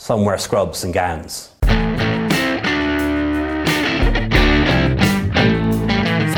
Some wear scrubs and gowns.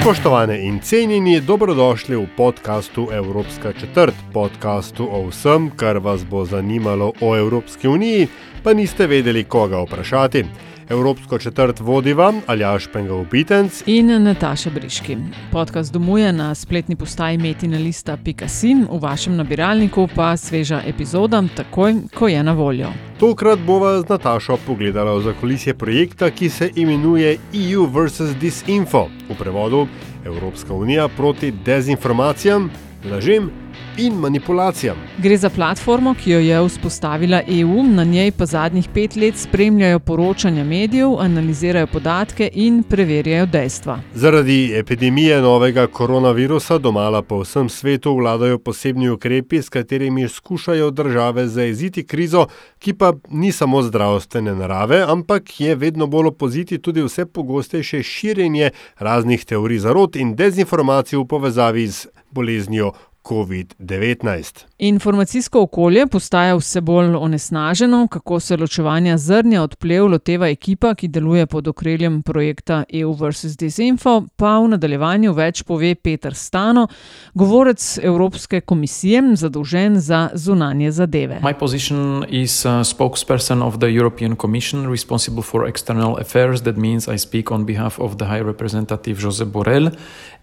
Spoštovane in cenjeni, dobrodošli v podkastu Evropska četrt, podkastu o vsem, kar vas bo zanimalo o Evropski uniji, pa niste vedeli, koga vprašati. Evropsko četrt vodiva Aljaš Pengal Bitenc In Nataša Briški. Podcast domuje na spletni postaji metinalista.com, v vašem nabiralniku pa sveža epizoda, takoj, ko je na voljo. Tokrat bova z Natašo pogledala v zakulisje projekta, ki se imenuje EU vs. Disinfo, v prevodu Evropska unija proti dezinformacijam, lažem in manipulacijam. Gre za platformo, ki jo je vzpostavila EU, na njej pa zadnjih pet let spremljajo poročanja medijev, analizirajo podatke in preverjajo dejstva. Zaradi epidemije novega koronavirusa domala po vsem svetu vladajo posebni ukrepi, s katerimi skušajo države zaeziti krizo, ki pa ni samo zdravstvene narave, ampak je vedno bolj opoziti tudi vse pogostejše širjenje raznih teorij zarot in dezinformacij v povezavi z boleznijo COVID-19. Informacijsko okolje postaja vse bolj onesnaženo, kako se ločevanja zrnja od plev loteva ekipa, ki deluje pod okriljem projekta EU vs. Disinfo, pa v nadaljevanju več pove Peter Stano, govorec Evropske komisije, zadolžen za zunanje zadeve. My position is uh, spokesperson of the European Commission responsible for external affairs. That means I speak on behalf of the High Representative Josep Borrell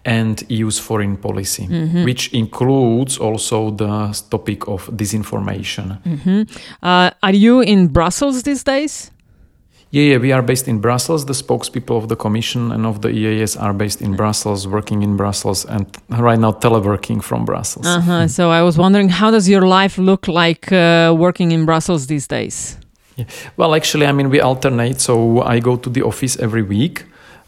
and EU's foreign policy, which includes also the topic of disinformation. Uh, are you in Brussels these days? Yeah, yeah, we are based in Brussels. The spokespeople of the Commission and of the EAS are based in Brussels, working in Brussels, and right now teleworking from Brussels. Uh-huh. So I was wondering, how does your life look like uh, working in Brussels these days? Well, actually, I mean, we alternate. So I go to the office every week.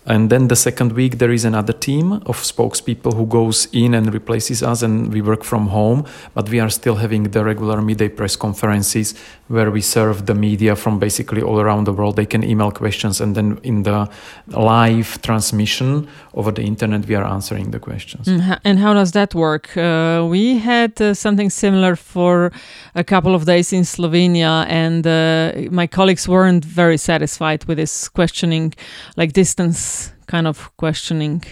And then the second week, there is another team of spokespeople who goes in and replaces us, and we work from home. But we are still having the regular midday press conferences where we serve the media from basically all around the world. They can email questions, and then in the live transmission over the internet, we are answering the questions. Mm, And how does that work? Uh, we had uh, something similar for a couple of days in Slovenia, and uh, my colleagues weren't very satisfied with this questioning, like distance kind of questioning.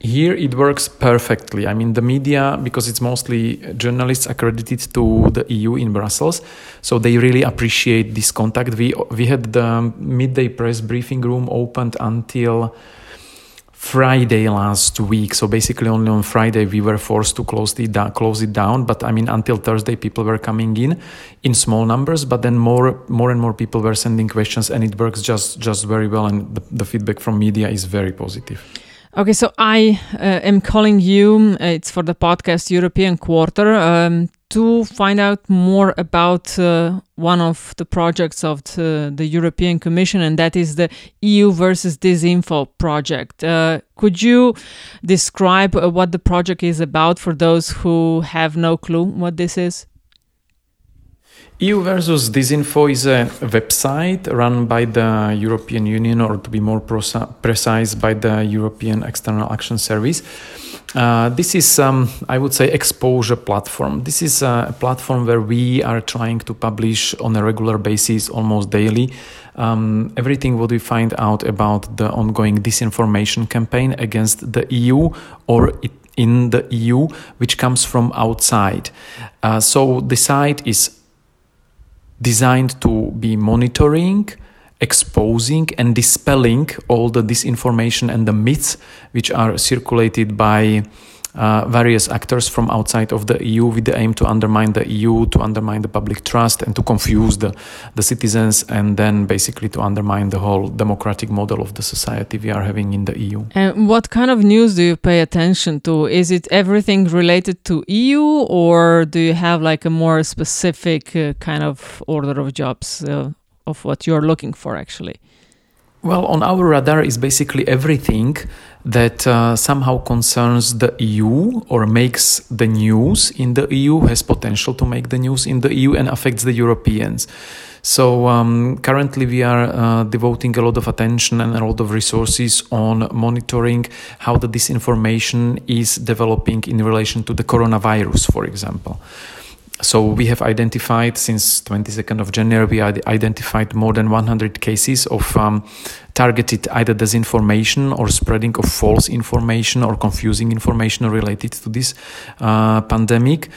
Here it works perfectly. I mean, the media, because it's mostly journalists accredited to the EU in Brussels, so they really appreciate this contact. We we had the midday press briefing room opened until Friday last week. So basically, only on Friday we were forced to close down. Close it down. But I mean, until Thursday, people were coming in in small numbers. But then more, more and more people were sending questions, and it works just just very well. And the, the feedback from media is very positive. Okay, so I uh, am calling you, uh, it's for the podcast European Quarter, um, to find out more about uh, one of the projects of the, the European Commission, and that is the EU versus Disinfo project. Uh, could you describe uh, what the project is about for those who have no clue what this is? EU versus Disinfo is a website run by the European Union, or to be more precise, by the European External Action Service. Uh, this is, um, I would say, exposure platform. This is a platform where we are trying to publish on a regular basis, almost daily, um, everything what we find out about the ongoing disinformation campaign against the EU or in the EU, which comes from outside. Uh, so the site is designed to be monitoring, exposing, and dispelling all the disinformation and the myths which are circulated by uh, various actors from outside of the EU with the aim to undermine the EU, to undermine the public trust, and to confuse the, the citizens, and then basically to undermine the whole democratic model of the society we are having in the EU. And what kind of news do you pay attention to? Is it everything related to EU, or do you have like a more specific uh, kind of order of jobs uh, of what you're looking for actually? Well, on our radar is basically everything that uh, somehow concerns the EU or makes the news in the EU, has potential to make the news in the EU, and affects the Europeans. So um, currently, we are uh, devoting a lot of attention and a lot of resources on monitoring how the disinformation is developing in relation to the coronavirus, for example. So we have identified since 22nd of January, we identified more than 100 cases of um, targeted either disinformation or spreading of false information or confusing information related to this uh, pandemic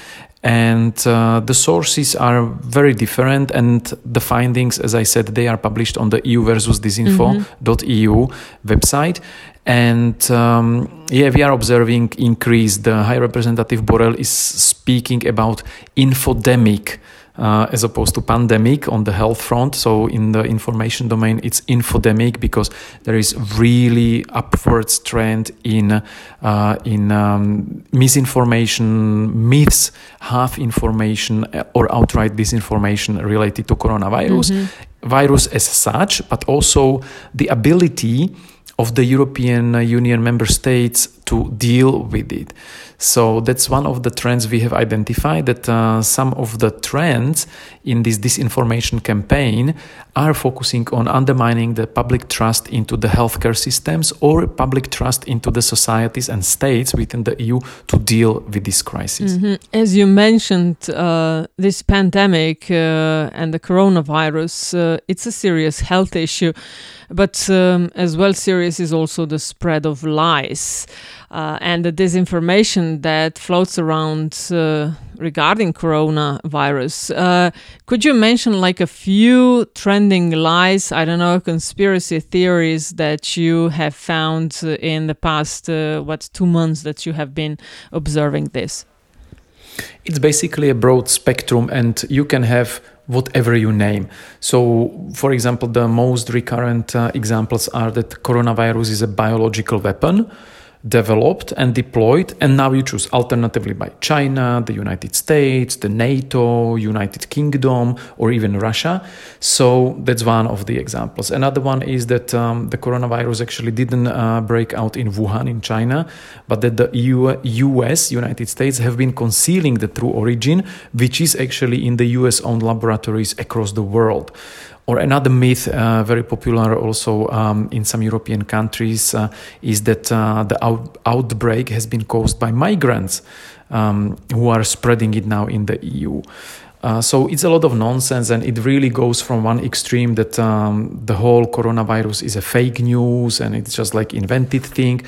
and uh, the sources are very different and the findings as i said they are published on the eu versus disinfo.eu mm-hmm. website and um, yeah we are observing increase the high representative borrell is speaking about infodemic uh, as opposed to pandemic on the health front. So in the information domain, it's infodemic because there is really upwards trend in uh, in um, misinformation, myths, half information, uh, or outright disinformation related to coronavirus. Mm-hmm. Virus as such, but also the ability of the European Union member states to deal with it. So that's one of the trends we have identified that uh, some of the trends in this disinformation campaign are focusing on undermining the public trust into the healthcare systems or public trust into the societies and states within the EU to deal with this crisis. Mm-hmm. As you mentioned, uh, this pandemic uh, and the coronavirus, uh, it's a serious health issue, but um, as well serious is also the spread of lies uh, and the disinformation that floats around uh, regarding coronavirus. Uh, could you mention like a few trending lies? I don't know, conspiracy theories that you have found in the past uh, what two months that you have been observing this. It's basically a broad spectrum, and you can have whatever you name. So, for example, the most recurrent uh, examples are that coronavirus is a biological weapon developed and deployed and now you choose alternatively by China, the United States, the NATO, United Kingdom or even Russia. So that's one of the examples. Another one is that um, the coronavirus actually didn't uh, break out in Wuhan in China, but that the EU, US, United States have been concealing the true origin, which is actually in the US owned laboratories across the world. Or another myth, uh, very popular also um, in some European countries, uh, is that uh, the out- outbreak has been caused by migrants um, who are spreading it now in the EU. Uh, so it's a lot of nonsense, and it really goes from one extreme that um, the whole coronavirus is a fake news and it's just like invented thing,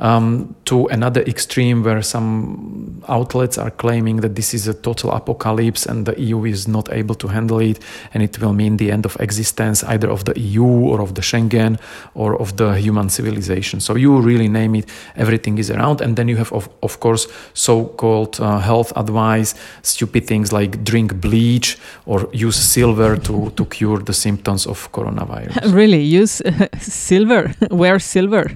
um, to another extreme where some outlets are claiming that this is a total apocalypse and the EU is not able to handle it, and it will mean the end of existence either of the EU or of the Schengen or of the human civilization. So you really name it, everything is around, and then you have of, of course so-called uh, health advice, stupid things like drink bleach or use silver to, to cure the symptoms of coronavirus. Really? Use uh, silver? Wear silver?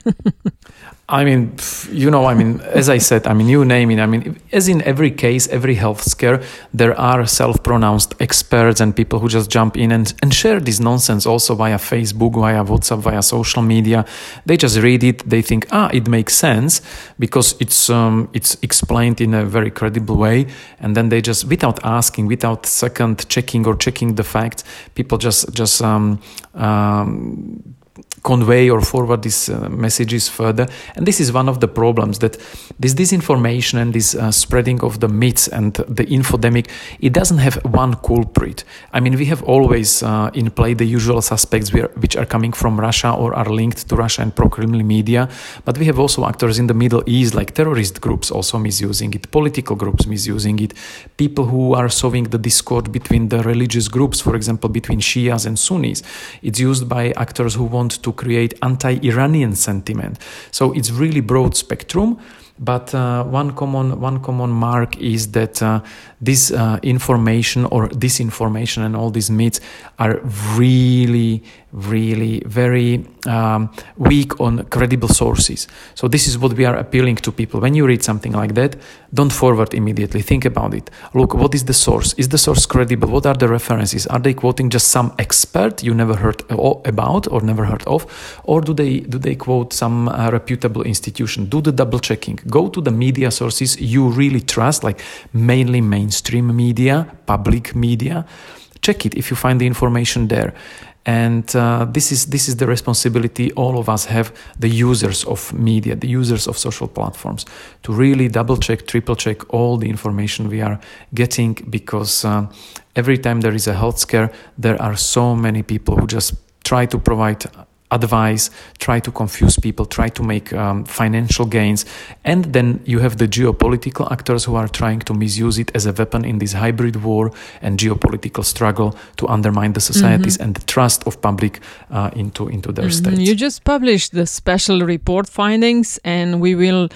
I mean, you know, I mean, as I said, I mean, you name it. I mean, as in every case, every health scare, there are self pronounced experts and people who just jump in and, and share this nonsense also via Facebook, via WhatsApp, via social media. They just read it, they think, ah, it makes sense because it's, um, it's explained in a very credible way. And then they just, without asking, without second checking or checking the facts, people just, just, um, um, convey or forward these uh, messages further. And this is one of the problems that this disinformation and this uh, spreading of the myths and the infodemic, it doesn't have one culprit. I mean, we have always uh, in play the usual suspects which are coming from Russia or are linked to Russia and pro-Kremlin media, but we have also actors in the Middle East like terrorist groups also misusing it, political groups misusing it, people who are sowing the discord between the religious groups, for example, between Shias and Sunnis. It's used by actors who want to create anti-Iranian sentiment. So it's really broad spectrum. But uh, one common one common mark is that uh, this uh, information or disinformation and all these myths are really really very um, weak on credible sources. So this is what we are appealing to people. When you read something like that, don't forward immediately. Think about it. Look, what is the source? Is the source credible? What are the references? Are they quoting just some expert you never heard about or never heard of, or do they do they quote some uh, reputable institution? Do the double checking. Go to the media sources you really trust, like mainly mainstream media, public media. Check it if you find the information there and uh, this is this is the responsibility all of us have the users of media the users of social platforms to really double check triple check all the information we are getting because uh, every time there is a health scare there are so many people who just try to provide advise, try to confuse people, try to make um, financial gains. And then you have the geopolitical actors who are trying to misuse it as a weapon in this hybrid war and geopolitical struggle to undermine the societies mm-hmm. and the trust of public uh, into, into their mm-hmm. states. You just published the special report findings, and we will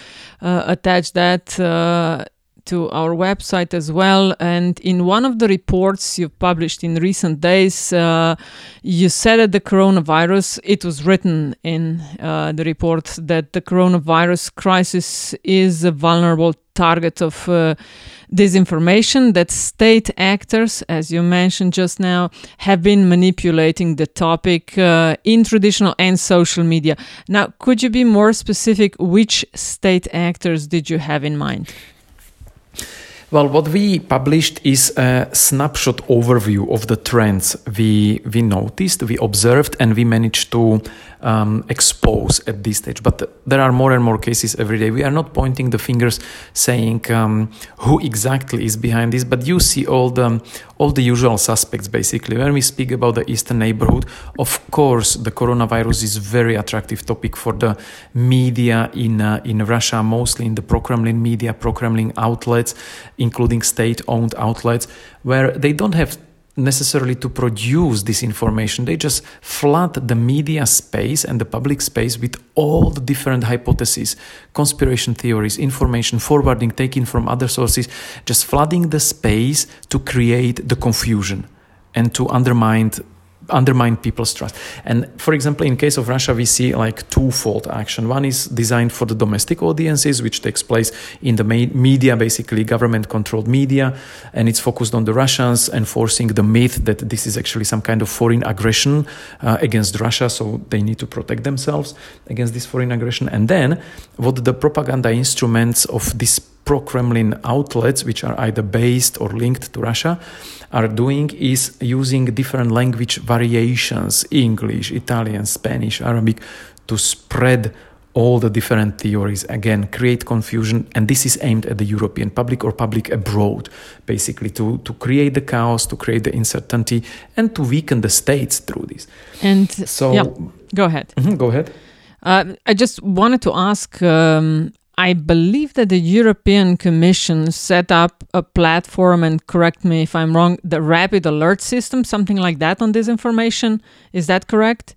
uh, attach that. Uh, to our website as well. And in one of the reports you published in recent days, uh, you said that the coronavirus, it was written in uh, the report that the coronavirus crisis is a vulnerable target of uh, disinformation, that state actors, as you mentioned just now, have been manipulating the topic uh, in traditional and social media. Now, could you be more specific? Which state actors did you have in mind? Well, what we published is a snapshot overview of the trends we we noticed, we observed, and we managed to um, expose at this stage. But there are more and more cases every day. We are not pointing the fingers, saying um, who exactly is behind this, but you see all the all the usual suspects basically. When we speak about the eastern neighborhood, of course, the coronavirus is very attractive topic for the media in uh, in Russia, mostly in the pro-Kremlin media, pro-Kremlin outlets, including state-owned outlets, where they don't have necessarily to produce this information. They just flood the media space and the public space with all the different hypotheses, conspiration theories, information, forwarding, taken from other sources, just flooding the space to create the confusion and to undermine undermine people's trust. And for example, in case of Russia, we see like twofold action. One is designed for the domestic audiences, which takes place in the media, basically government-controlled media, and it's focused on the Russians, enforcing the myth that this is actually some kind of foreign aggression uh, against Russia, so they need to protect themselves against this foreign aggression. And then, what the propaganda instruments of this pro-Kremlin outlets, which are either based or linked to Russia, are doing is using different language variations English, Italian, Spanish, Arabic to spread all the different theories. Again create confusion and this is aimed at the european public or public abroad basically to to create the chaos to create the uncertainty and to weaken the states through this. And so yeah, go ahead. Mm-hmm, go ahead. Uh, I just wanted to ask um, I believe that the European Commission set up a platform, and correct me if I'm wrong, the rapid alert system, something like that on disinformation. Is that correct?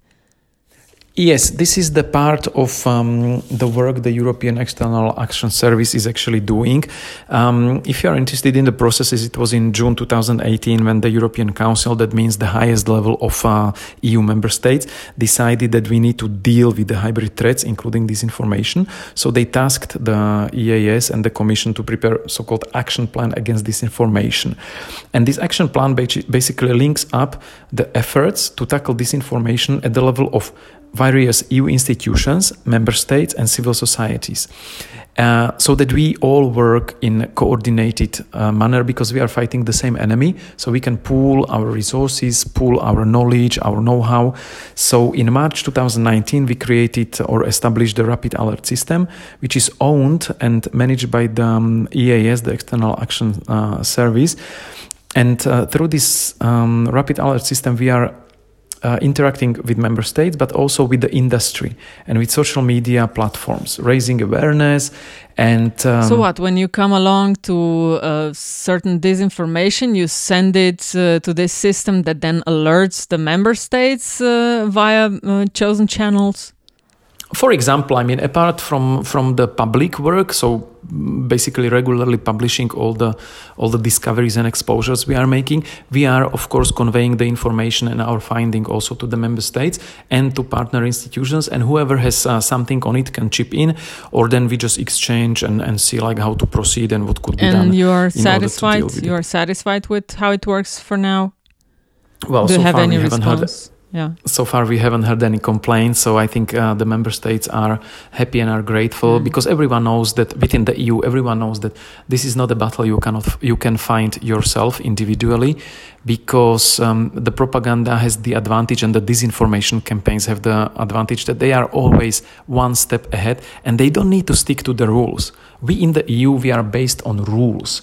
Yes, this is the part of um, the work the European External Action Service is actually doing. Um, if you are interested in the processes, it was in June 2018 when the European Council, that means the highest level of uh, EU member states, decided that we need to deal with the hybrid threats, including disinformation. So they tasked the EAS and the Commission to prepare so-called action plan against disinformation. And this action plan basically links up the efforts to tackle disinformation at the level of various EU institutions, member states, and civil societies. Uh, so that we all work in a coordinated uh, manner because we are fighting the same enemy. So we can pool our resources, pool our knowledge, our know how. So in March 2019, we created or established the Rapid Alert System, which is owned and managed by the um, EAS, the External Action uh, Service. And uh, through this um, Rapid Alert System, we are uh, interacting with member states, but also with the industry and with social media platforms, raising awareness. And um, so, what when you come along to uh, certain disinformation, you send it uh, to this system that then alerts the member states uh, via uh, chosen channels. For example, I mean, apart from from the public work, so basically regularly publishing all the all the discoveries and exposures we are making. We are of course conveying the information and our finding also to the member states and to partner institutions, and whoever has uh, something on it can chip in, or then we just exchange and, and see like how to proceed and what could be and done. And you are satisfied? order to deal with You are satisfied with how it works for now? Well, Do you so have far any we response? Yeah. so far we haven't heard any complaints so i think uh, the member states are happy and are grateful Mm. because everyone knows that within the eu everyone knows that this is not a battle you cannot you can find yourself individually because um, the propaganda has the advantage and the disinformation campaigns have the advantage that they are always one step ahead and they don't need to stick to the rules we in the eu we are based on rules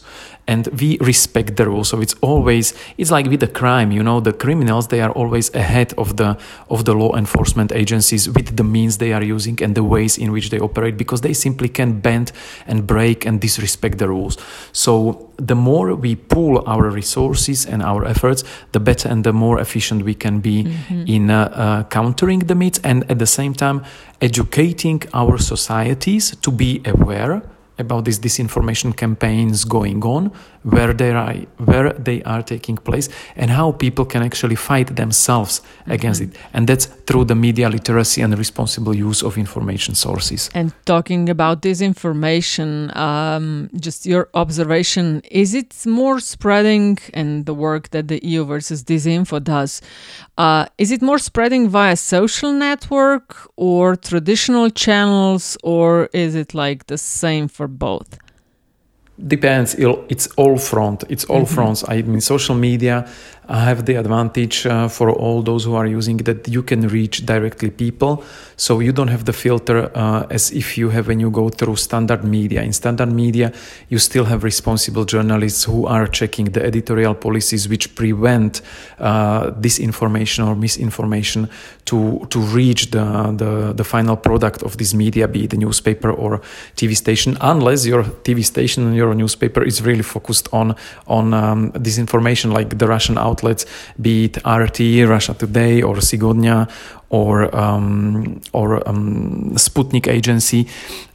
and we respect the rules. So it's always it's like with the crime you know the criminals they are always ahead of the of the law enforcement agencies with the means they are using and the ways in which they operate because they simply can bend and break and disrespect the rules. So the more we pool our resources and our efforts the better and the more efficient we can be in uh, uh, countering the myths and at the same time educating our societies to be aware about these disinformation campaigns going on, where they are, where they are taking place, and how people can actually fight themselves against it. And that's through the media literacy and responsible use of information sources. And talking about disinformation, um, just your observation, is it more spreading and the work that the EU versus Disinfo does? Uh, is it more spreading via social network or traditional channels, or is it like the same for both? Depends. It's all front. It's all mm-hmm. fronts. I mean, social media have the advantage uh, for all those who are using that you can reach directly people. So you don't have the filter uh, as if you have when you go through standard media. In standard media, you still have responsible journalists who are checking the editorial policies which prevent uh, disinformation or misinformation to to reach the, the the final product of this media, be it a newspaper or TV station, unless your TV station and your newspaper is really focused on on um, disinformation, like the Russian outlets, be it RT, Russia Today, or Sigodnia, or um, or um, Sputnik agency,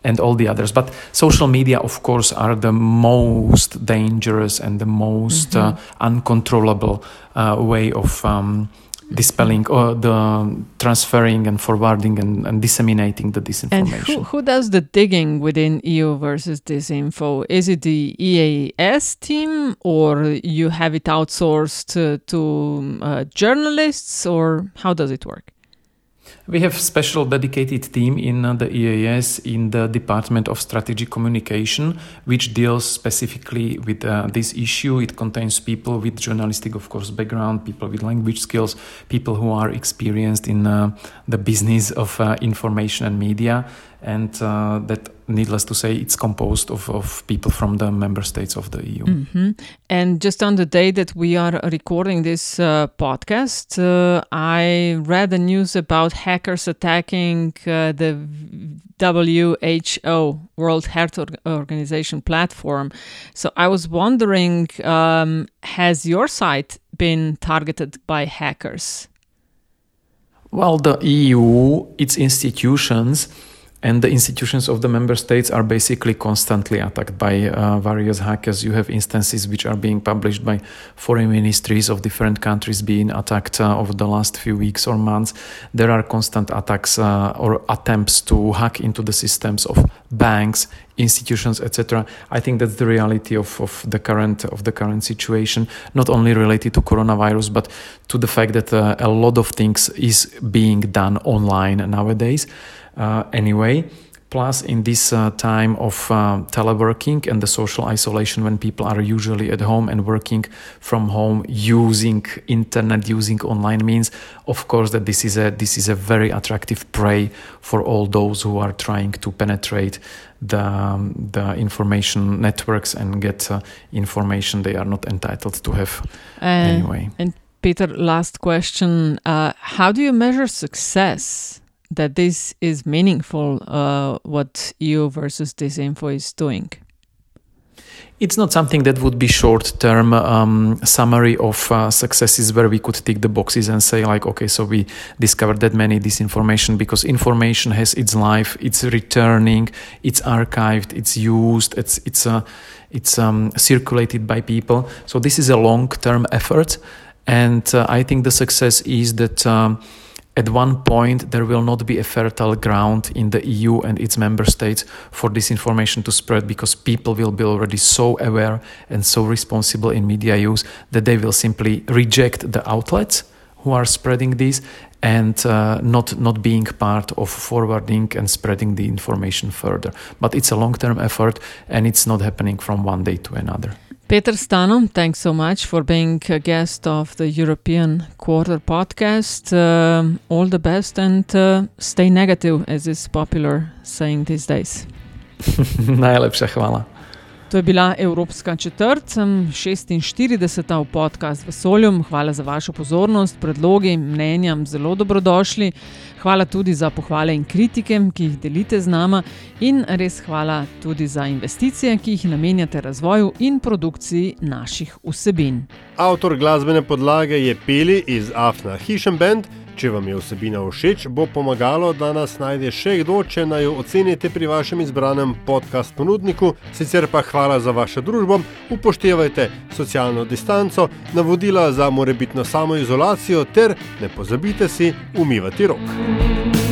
and all the others. But social media, of course, are the most dangerous and the most uh, uncontrollable uh, way of. Um, dispelling or the transferring and forwarding and, and disseminating the And disinformation. who, who does the digging within EU versus Disinfo? Is it the EAS team, or you have it outsourced to, to uh, journalists, or how does it work? We have a special dedicated team in uh, the EAS in the Department of Strategic Communication, which deals specifically with uh, this issue. It contains people with journalistic, of course, background, people with language skills, people who are experienced in uh, the business of uh, information and media, and uh, that, needless to say, it's composed of, of people from the member states of the EU. hmm And just on the day that we are recording this uh, podcast, uh, I read the news about hackers attacking uh, the WHO, World Health Org- Organization platform. So I was wondering um, has your site been targeted by hackers? Well, the EU, its institutions, and the institutions of the member states are basically constantly attacked by uh, various hackers. You have instances which are being published by foreign ministries of different countries being attacked uh, over the last few weeks or months. There are constant attacks uh, or attempts to hack into the systems of banks, institutions, etc. I think that's the reality of, of the current of the current situation, not only related to coronavirus, but to the fact that uh, a lot of things is being done online nowadays. Uh, anyway, plus in this uh, time of uh, teleworking and the social isolation when people are usually at home and working from home using internet using online means of course that this is a this is a very attractive prey for all those who are trying to penetrate the um, the information networks and get uh, information they are not entitled to have. Uh, anyway. And Peter, last question. Uh, how do you measure success that this is meaningful, uh, what EU versus Disinfo is doing? it's not something that would be short term um, summary of uh, successes where we could tick the boxes and say like okay so we discovered that many disinformation because information has its life it's returning it's archived it's used it's it's uh, it's um, circulated by people so this is a long term effort and uh, i think the success is that um, at one point there will not be a fertile ground in the EU and its member states for this information to spread because people will be already so aware and so responsible in media use that they will simply reject the outlets who are spreading this and uh, not not being part of forwarding and spreading the information further. But it's a long term effort and it's not happening from one day to another Peter Stano, thanks so much for being a guest of the European Quarter podcast. Uh, all the best and uh, stay negative, as is popular saying these days. Najlepša hvala. To je bila Evropska četrt, 46. v podkastu Vesoljem. Hvala za vašo pozornost, predlogi, mnenja, zelo dobrodošli. Hvala tudi za pohvale in kritike, ki jih delite z nama, in res hvala tudi za investicije, ki jih namenjate razvoju in produkciji naših vsebin. Avtor glasbene podlage je Peli iz Afna Hišem Band. Če vam je vsebina všeč, bo pomagalo, da nas najde še kdo, če naj jo ocenite pri vašem izbranem podcast ponudniku. Sicer pa hvala za vašo družbo, upoštevajte socialno distanco, navodila za morebitno samoizolacijo ter ne pozabite si umivati rok.